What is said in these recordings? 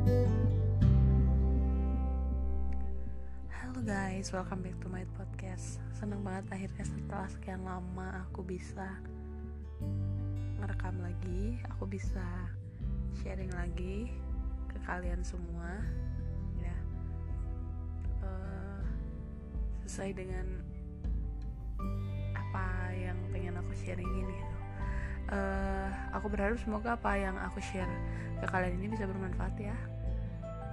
Halo guys, welcome back to my podcast. Seneng banget akhirnya setelah sekian lama aku bisa ngerekam lagi Aku bisa sharing lagi ke kalian semua. Ya. Uh, Sesuai dengan apa yang pengen aku sharingin gitu uh, aku berharap semoga apa yang aku share ke kalian ini bisa bermanfaat ya.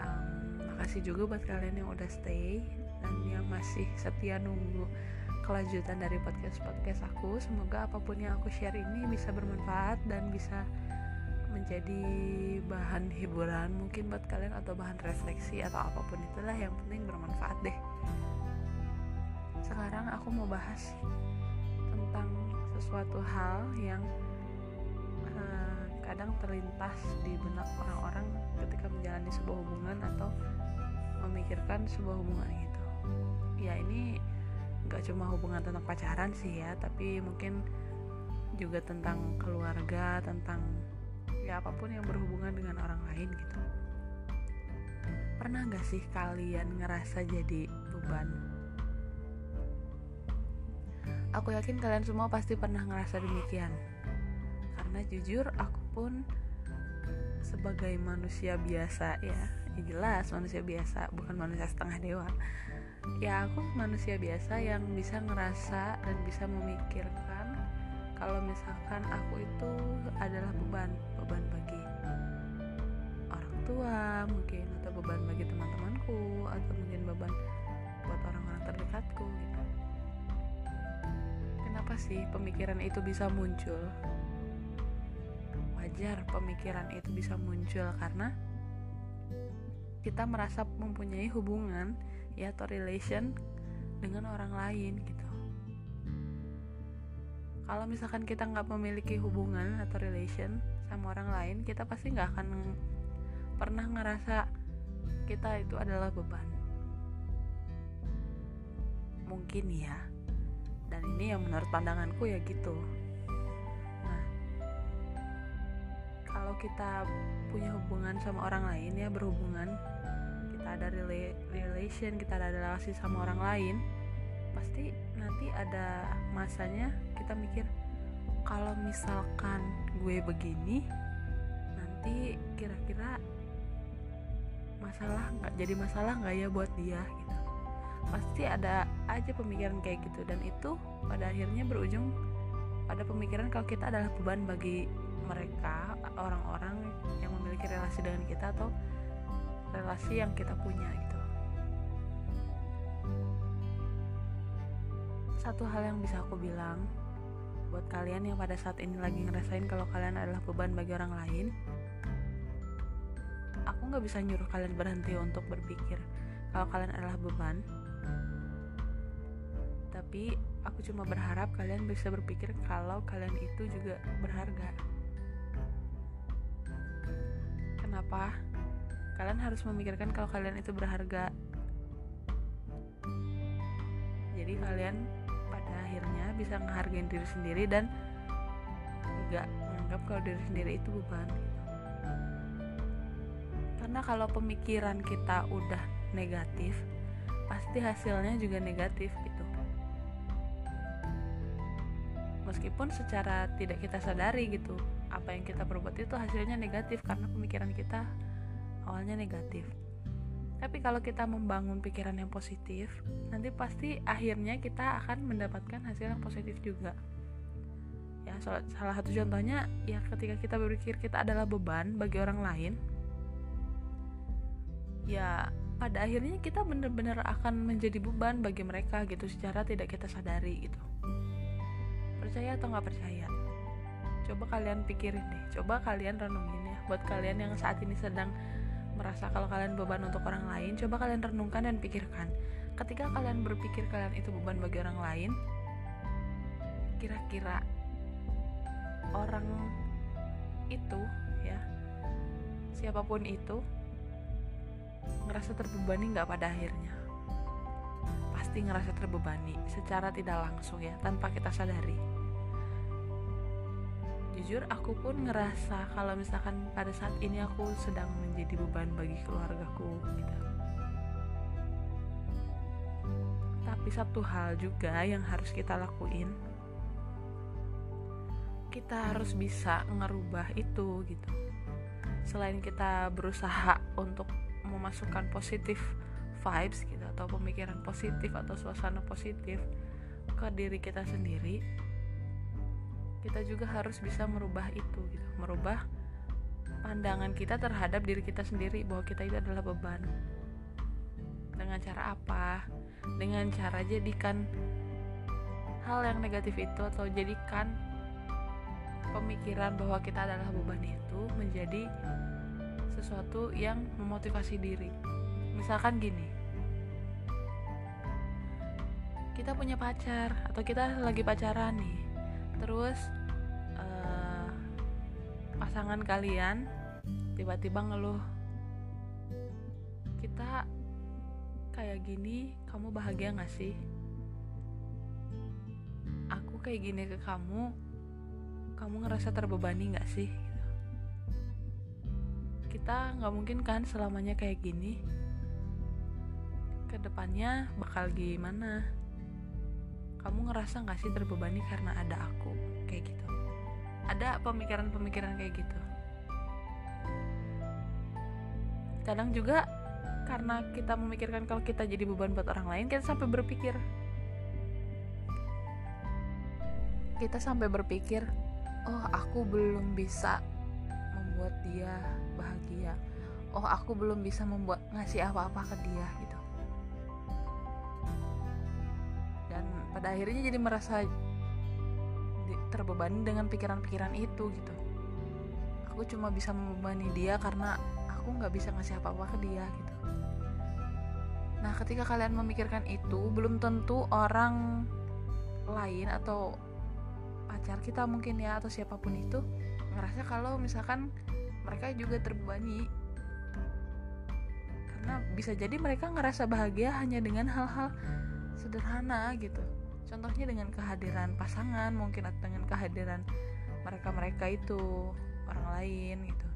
Um, makasih juga buat kalian yang udah stay dan yang masih setia nunggu kelanjutan dari podcast podcast aku. Semoga apa pun yang aku share ini bisa bermanfaat dan bisa menjadi bahan hiburan mungkin buat kalian atau bahan refleksi atau apa pun itulah yang penting bermanfaat deh. Sekarang aku mau bahas tentang sesuatu hal yang kadang terlintas di benak orang-orang ketika menjalani sebuah hubungan atau memikirkan sebuah hubungan gitu. Ya ini nggak cuma hubungan tentang pacaran sih ya tapi mungkin juga tentang keluarga tentang ya apa pun yang berhubungan dengan orang lain gitu. Pernah nggak sih kalian ngerasa jadi beban? Aku yakin kalian semua pasti pernah ngerasa demikian. Karena jujur aku pun sebagai manusia biasa ya, ya jelas manusia biasa bukan manusia setengah dewa. Ya aku manusia biasa yang bisa ngerasa dan bisa memikirkan kalau misalkan aku itu adalah beban beban bagi orang tua mungkin atau beban bagi teman-temanku atau mungkin beban buat orang-orang terdekatku gitu. Kenapa sih pemikiran itu bisa muncul wajar pemikiran itu bisa muncul karena kita merasa mempunyai hubungan ya atau relation dengan orang lain gitu. Kalau misalkan kita nggak memiliki hubungan atau relation sama orang lain kita pasti nggak akan pernah ngerasa kita itu adalah beban. Mungkin ya. Dan ini yang menurut pandanganku ya gitu kalau kita punya hubungan sama orang lain ya berhubungan kita ada relation kita ada relasi sama orang lain pasti nanti ada masanya kita mikir kalau misalkan gue begini nanti kira-kira masalah nggak jadi masalah nggak ya buat dia? Gitu. Pasti ada aja pemikiran kayak gitu dan itu pada akhirnya berujung pada pemikiran kalau kita adalah beban bagi mereka orang-orang yang memiliki relasi dengan kita atau relasi yang kita punya gitu. Satu hal yang bisa aku bilang buat kalian yang pada saat ini lagi ngerasain kalau kalian adalah beban bagi orang lain aku nggak bisa nyuruh kalian berhenti untuk berpikir kalau kalian adalah beban. Tapi aku cuma berharap kalian bisa berpikir kalau kalian itu juga berharga kenapa kalian harus memikirkan kalau kalian itu berharga? Jadi kalian pada akhirnya bisa menghargai diri sendiri dan nggak menganggap kalau diri sendiri itu beban karena kalau pemikiran kita udah negatif pasti hasilnya juga negatif gitu. Meskipun secara tidak kita sadari gitu apa yang kita perbuat itu hasilnya negatif karena pemikiran kita awalnya negatif. Tapi kalau kita membangun pikiran yang positif nanti pasti akhirnya kita akan mendapatkan hasil yang positif juga. Ya salah satu contohnya ya ketika kita berpikir kita adalah beban bagi orang lain ya pada akhirnya kita benar-benar akan menjadi beban bagi mereka gitu secara tidak kita sadari gitu. Percaya atau nggak percaya coba kalian pikirin deh coba kalian renungin ya. Buat kalian yang saat ini sedang merasa kalau kalian beban untuk orang lain coba kalian renungkan dan pikirkan. Ketika kalian berpikir kalian itu beban bagi orang lain kira-kira orang itu ya siapa pun itu ngerasa terbebani nggak pada akhirnya? Pasti ngerasa terbebani secara tidak langsung ya tanpa kita sadari jujur aku pun ngerasa kalau misalkan pada saat ini aku sedang menjadi beban bagi keluargaku gitu. Tapi satu hal juga yang harus kita lakuin. Kita harus bisa ngerubah itu gitu. Selain kita berusaha untuk memasukkan positif vibes gitu atau pemikiran positif atau suasana positif ke diri kita sendiri kita juga harus bisa merubah itu gitu. Merubah pandangan kita terhadap diri kita sendiri bahwa kita itu adalah beban. Dengan cara apa? Dengan cara jadikan hal yang negatif itu atau jadikan pemikiran bahwa kita adalah beban itu menjadi sesuatu yang memotivasi diri. Misalkan gini, kita punya pacar atau kita lagi pacaran nih, terus uh, pasangan kalian tiba-tiba ngeluh, kita kayak gini, kamu bahagia gak sih? Aku kayak gini ke kamu, kamu ngerasa terbebani gak sih? Kita nggak mungkin kan selamanya kayak gini. Ke depannya bakal gimana kamu ngerasa gak sih terbebani karena ada aku? Kayak gitu. Ada pemikiran-pemikiran kayak gitu? Kadang juga karena kita memikirkan kalau kita jadi beban buat orang lain kita sampai berpikir. Kita sampai berpikir oh aku belum bisa membuat dia bahagia. Oh aku belum bisa membuat ngasih apa-apa ke dia pada akhirnya jadi merasa terbebani dengan pikiran-pikiran itu gitu. Aku cuma bisa membebani dia karena aku nggak bisa ngasih apa-apa ke dia gitu. Nah ketika kalian memikirkan itu belum tentu orang lain atau pacar kita mungkin ya atau siapa pun itu ngerasa kalau misalkan mereka juga terbebani. Karena bisa jadi mereka ngerasa bahagia hanya dengan hal-hal sederhana gitu contohnya dengan kehadiran pasangan mungkin atau dengan kehadiran mereka-mereka itu orang lain gitu.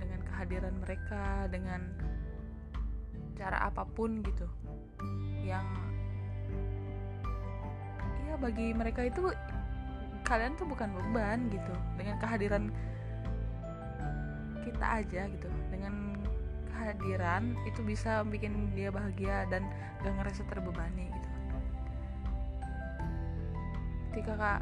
Dengan kehadiran mereka dengan cara apa pun gitu. Yang ya bagi mereka itu kalian tuh bukan beban gitu. Dengan kehadiran kita aja gitu. Dengan kehadiran itu bisa bikin dia bahagia dan gak ngerasa terbebani gitu ketika kak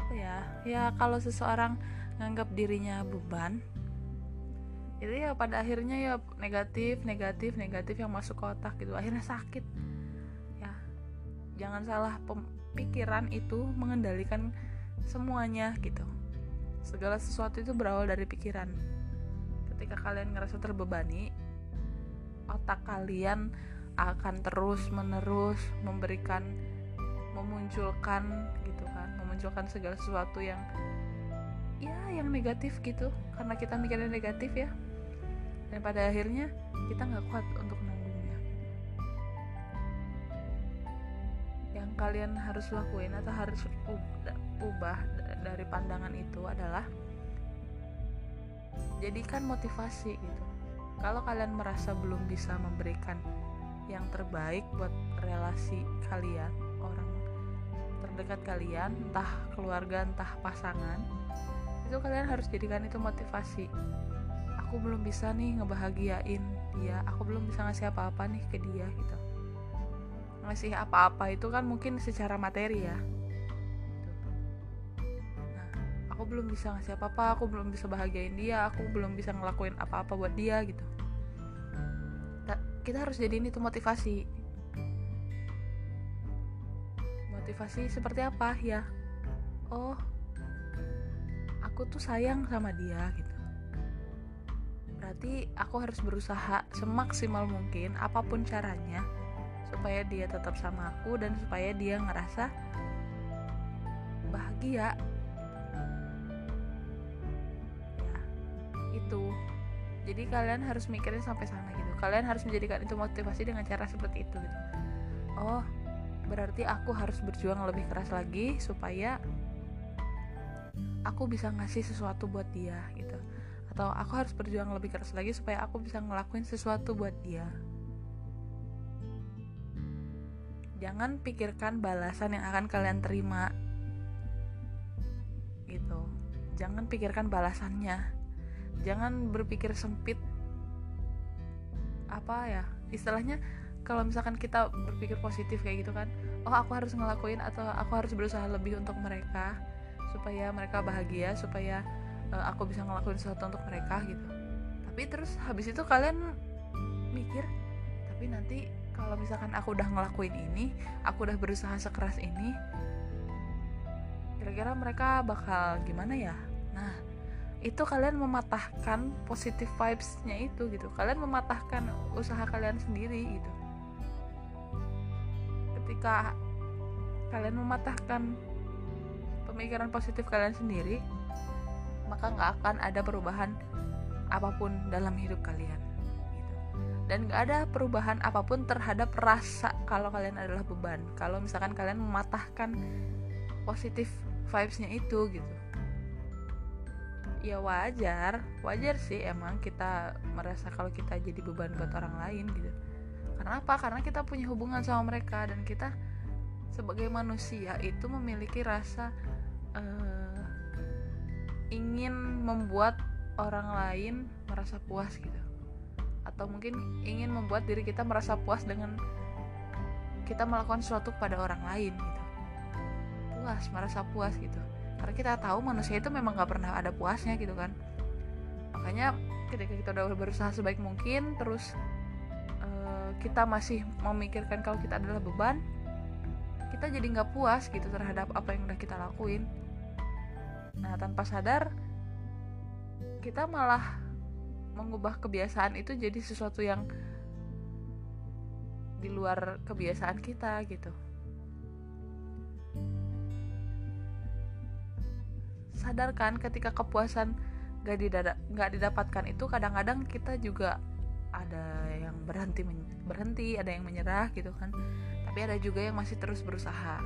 apa ya? Ya kalau seseorang nganggap dirinya beban itu ya pada akhirnya ya negatif negatif negatif yang masuk ke otak gitu. Akhirnya sakit. Ya jangan salah pemikiran itu mengendalikan semuanya gitu. Segala sesuatu itu berawal dari pikiran. Ketika kalian ngerasa terbebani otak kalian akan terus menerus memberikan memunculkan gitu kan memunculkan segala sesuatu yang ya yang negatif gitu. Karena kita mikirnya negatif ya. Dan pada akhirnya kita nggak kuat untuk nanggungnya yang kalian harus lakuin atau harus ubah dari pandangan itu adalah jadikan motivasi gitu. Kalau kalian merasa belum bisa memberikan yang terbaik buat relasi kalian orang terdekat kalian entah keluarga entah pasangan itu kalian harus jadikan itu motivasi. Aku belum bisa nih ngebahagiain dia aku belum bisa ngasih apa-apa nih ke dia gitu. Ngasih apa-apa itu kan mungkin secara materi ya. Nah aku belum bisa ngasih apa-apa aku belum bisa bahagiain dia aku belum bisa ngelakuin apa-apa buat dia gitu kita harus jadiin itu motivasi. Motivasi seperti apa? Ya oh aku tuh sayang sama dia gitu. Berarti aku harus berusaha semaksimal mungkin apa pun caranya supaya dia tetap sama aku dan supaya dia ngerasa bahagia. Ya itu. Jadi kalian harus mikirin sampai sana gitu kalian harus menjadikan itu motivasi dengan cara seperti itu gitu. Oh berarti aku harus berjuang lebih keras lagi supaya aku bisa ngasih sesuatu buat dia gitu. Atau aku harus berjuang lebih keras lagi supaya aku bisa ngelakuin sesuatu buat dia. Jangan pikirkan balasan yang akan kalian terima gitu. Jangan pikirkan balasannya. Jangan berpikir sempit apa ya istilahnya kalau misalkan kita berpikir positif kayak gitu kan oh aku harus ngelakuin atau aku harus berusaha lebih untuk mereka supaya mereka bahagia supaya uh, aku bisa ngelakuin sesuatu untuk mereka gitu. Tapi terus habis itu kalian mikir tapi nanti kalau misalkan aku udah ngelakuin ini aku udah berusaha sekeras ini kira-kira mereka bakal gimana ya itu kalian mematahkan positive vibesnya itu gitu. Kalian mematahkan usaha kalian sendiri gitu. Ketika kalian mematahkan pemikiran positif kalian sendiri maka nggak akan ada perubahan apa pun dalam hidup kalian gitu. dan nggak ada perubahan apa pun terhadap rasa kalau kalian adalah beban. Kalau misalkan kalian mematahkan positif vibesnya itu gitu ya wajar. Wajar sih emang kita merasa kalau kita jadi beban buat orang lain gitu. Karena apa? Karena kita punya hubungan sama mereka dan kita sebagai manusia itu memiliki rasa uh, ingin membuat orang lain merasa puas gitu. Atau mungkin ingin membuat diri kita merasa puas dengan kita melakukan sesuatu kepada orang lain gitu. Puas merasa puas gitu karena kita tahu manusia itu memang gak pernah ada puasnya gitu kan. Makanya ketika kita udah berusaha sebaik mungkin terus kita masih memikirkan kalau kita adalah beban kita jadi nggak puas gitu terhadap apa yang udah kita lakuin. Nah tanpa sadar kita malah mengubah kebiasaan itu jadi sesuatu yang di luar kebiasaan kita gitu sadarkan ketika kepuasan gak, didada, gak didapatkan itu kadang-kadang kita juga ada yang berhenti berhenti ada yang menyerah gitu kan. Tapi ada juga yang masih terus berusaha.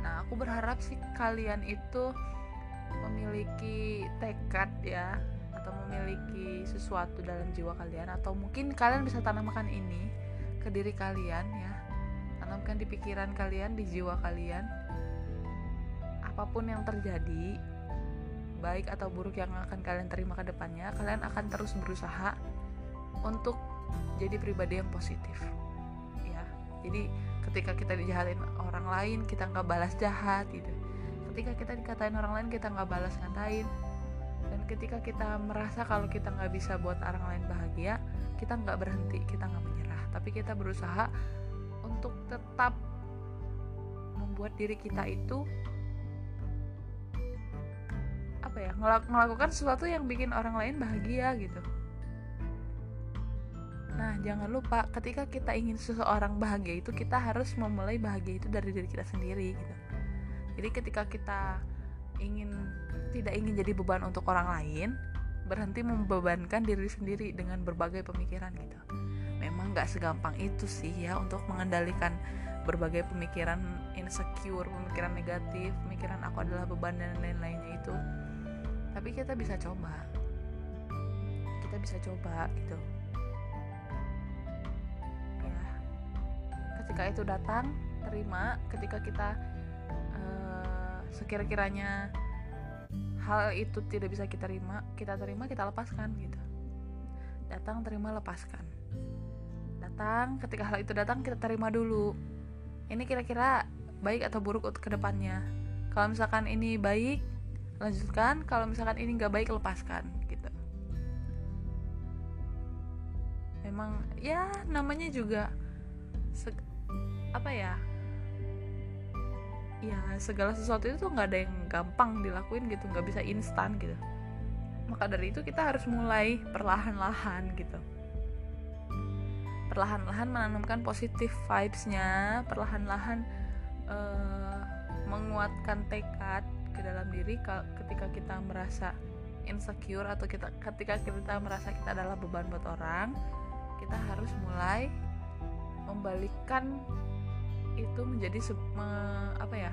Nah aku berharap sih kalian itu memiliki tekad ya atau memiliki sesuatu dalam jiwa kalian atau mungkin kalian bisa tanamkan ini ke diri kalian ya. Tanamkan di pikiran kalian di jiwa kalian. Apa pun yang terjadi baik atau buruk yang akan kalian terima ke depannya kalian akan terus berusaha untuk jadi pribadi yang positif. Ya jadi ketika kita dijahatin orang lain kita nggak balas jahat gitu. Ketika kita dikatain orang lain kita nggak balas ngatain. Dan ketika kita merasa kalau kita nggak bisa buat orang lain bahagia kita nggak berhenti kita nggak menyerah. Tapi kita berusaha untuk tetap membuat diri kita itu melakukan sesuatu yang bikin orang lain bahagia gitu Nah, jangan lupa ketika kita ingin seseorang bahagia itu kita harus memulai bahagia itu dari diri kita sendiri gitu. Jadi ketika kita ingin tidak ingin jadi beban untuk orang lain, berhenti membebankan diri sendiri dengan berbagai pemikiran gitu. Memang nggak segampang itu sih ya untuk mengendalikan berbagai pemikiran insecure, pemikiran negatif, pemikiran aku adalah beban dan lain-lainnya itu. Tapi kita bisa coba. Kita bisa coba gitu. Ketika itu datang terima. Ketika kita uh, sekira-kiranya hal itu tidak bisa kita terima kita terima kita lepaskan gitu. Datang terima lepaskan. Datang ketika hal itu datang kita terima dulu. Ini kira-kira baik atau buruk untuk ke depannya kalau misalkan ini baik lanjutkan kalau misalkan ini nggak baik lepaskan gitu. Memang ya namanya juga apa ya? Ya segala sesuatu itu nggak ada yang gampang dilakuin gitu nggak bisa instan gitu. Maka dari itu kita harus mulai perlahan-lahan gitu. Perlahan-lahan menanamkan positif vibesnya perlahan-lahan uh, menguatkan tekad ke dalam diri ketika kita merasa insecure atau kita ketika kita merasa kita adalah beban buat orang kita harus mulai membalikkan itu menjadi me, apa ya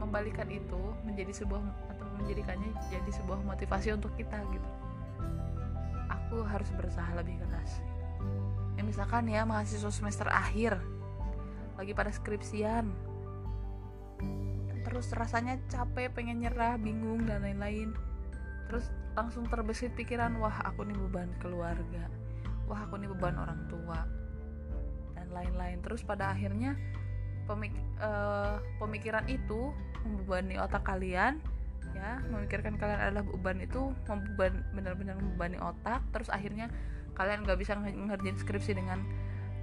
membalikan itu menjadi sebuah atau menjadikannya jadi sebuah motivasi untuk kita gitu. Aku harus berusaha lebih keras. Ya misalkan ya mahasiswa semester akhir lagi pada skripsian terus rasanya capek pengen nyerah bingung dan lain-lain. Terus langsung terbesit pikiran wah aku nih beban keluarga. Wah aku nih beban orang tua. Dan lain-lain. Terus pada akhirnya pemik uh, pemikiran itu membebani otak kalian ya. Memikirkan kalian adalah beban itu membeban benar-benar membebani otak. Terus akhirnya kalian nggak bisa ngerjain skripsi dengan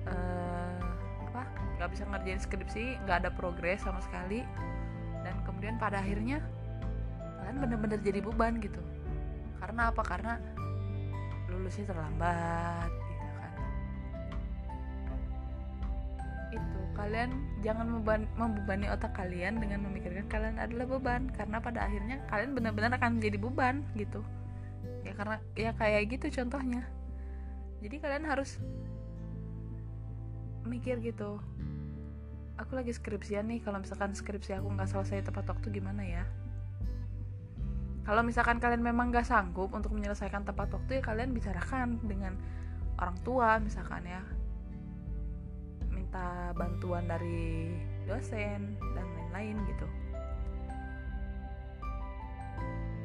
uh, apa? Nggak bisa ngerjain skripsi nggak ada progres sama sekali kemudian pada akhirnya kalian benar-benar jadi beban gitu. Karena apa? Karena lulusnya terlambat gitu kan. Itu kalian jangan membebani otak kalian dengan memikirkan kalian adalah beban. Karena pada akhirnya kalian benar-benar akan jadi beban gitu. Ya karena ya kayak gitu contohnya. Jadi kalian harus mikir gitu aku lagi skripsian nih kalau misalkan skripsi aku nggak selesai tepat waktu gimana ya? Kalau misalkan kalian memang gak sanggup untuk menyelesaikan tepat waktu ya kalian bicarakan dengan orang tua misalkan ya. Minta bantuan dari dosen dan lain-lain gitu.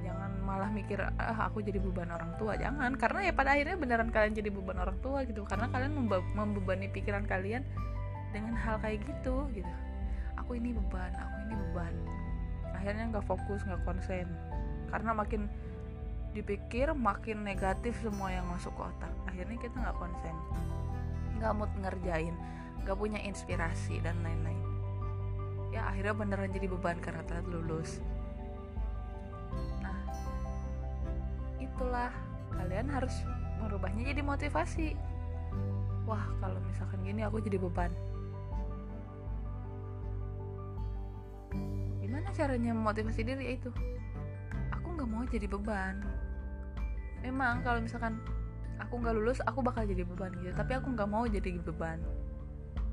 Jangan malah mikir ah aku jadi beban orang tua. Jangan karena ya pada akhirnya beneran kalian jadi beban orang tua gitu. Karena kalian membebani pikiran kalian dengan hal kayak gitu gitu. Aku ini beban aku ini beban. Akhirnya nggak fokus nggak konsen. Karena makin dipikir makin negatif semua yang masuk ke otak. Akhirnya kita nggak konsen. Nggak mood ngerjain nggak punya inspirasi dan lain-lain. Ya akhirnya beneran jadi beban karena telat lulus. Nah itulah. Kalian harus merubahnya jadi motivasi. Wah kalau misalkan gini aku jadi beban gimana caranya memotivasi diri ya itu? Nggak mau jadi beban. Memang kalau misalkan aku nggak lulus aku bakal jadi beban gitu. Tapi aku nggak mau jadi beban.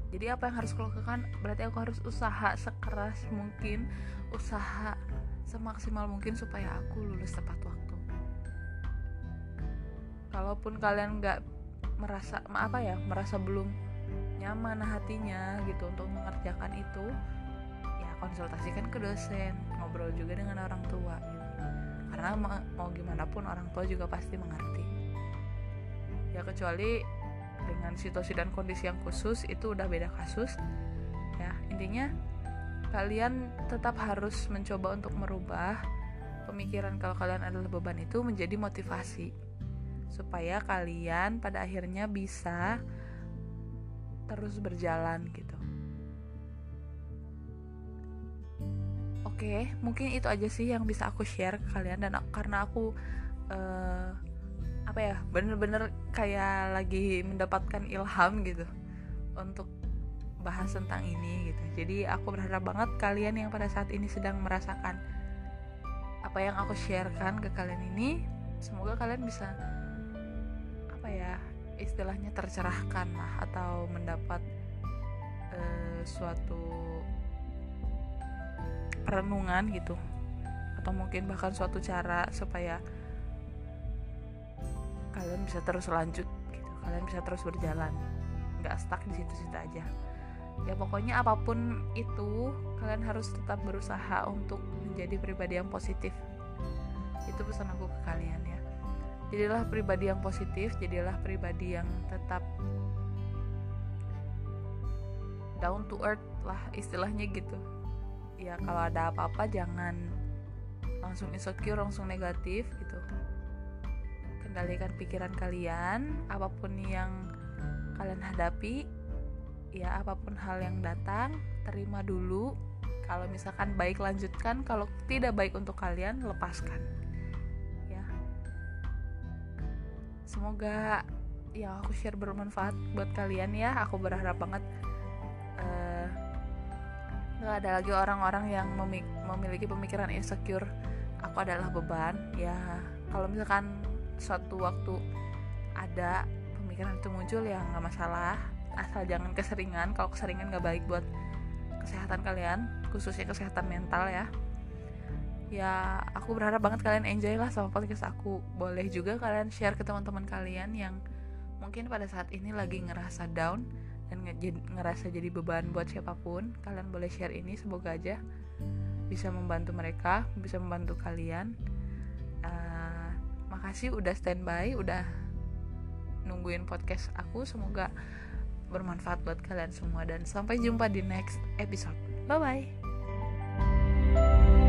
Jadi apa yang harus aku lakukan? Berarti aku harus usaha sekeras mungkin usaha semaksimal mungkin supaya aku lulus tepat waktu. Kalaupun kalian nggak merasa apa ya merasa belum nyaman hatinya gitu untuk mengerjakan itu konsultasikan ke dosen ngobrol juga dengan orang tua gitu. Karena mau gimana pun orang tua juga pasti mengerti. Ya kecuali dengan situasi dan kondisi yang khusus itu udah beda kasus. Ya intinya kalian tetap harus mencoba untuk merubah pemikiran kalau kalian adalah beban itu menjadi motivasi. Supaya kalian pada akhirnya bisa terus berjalan gitu Oke, mungkin itu aja sih yang bisa aku share ke kalian dan karena aku uh, apa ya, bener-bener kayak lagi mendapatkan ilham gitu untuk bahas tentang ini gitu. Jadi aku berharap banget kalian yang pada saat ini sedang merasakan apa yang aku sharekan ke kalian ini, semoga kalian bisa apa ya, istilahnya tercerahkan lah atau mendapat uh, suatu renungan gitu. Atau mungkin bahkan suatu cara supaya kalian bisa terus lanjut gitu kalian bisa terus berjalan. Nggak stuck di situ-situ aja. Ya pokoknya apa pun itu kalian harus tetap berusaha untuk menjadi pribadi yang positif. Itu pesan aku ke kalian ya. Jadilah pribadi yang positif jadilah pribadi yang tetap down to earth lah istilahnya gitu ya kalau ada apa-apa jangan langsung insecure langsung negatif gitu. Kendalikan pikiran kalian apa pun yang kalian hadapi ya apa pun hal yang datang terima dulu. Kalau misalkan baik lanjutkan. Kalau tidak baik untuk kalian lepaskan. Ya. Semoga yang aku share bermanfaat buat kalian ya. Aku berharap banget nggak ada lagi orang-orang yang memiliki pemikiran insecure. Aku adalah beban. Ya kalau misalkan suatu waktu ada pemikiran itu muncul ya nggak masalah. Asal jangan keseringan. Kalau keseringan nggak baik buat kesehatan kalian khususnya kesehatan mental ya. Ya aku berharap banget kalian enjoy lah sama podcast aku. Boleh juga kalian share ke teman-teman kalian yang mungkin pada saat ini lagi ngerasa down dan ngerasa jadi beban buat siapa pun kalian boleh share ini semoga aja bisa membantu mereka bisa membantu kalian. Uh, makasih udah standby udah nungguin podcast aku semoga bermanfaat buat kalian semua dan sampai jumpa di next episode. Bye bye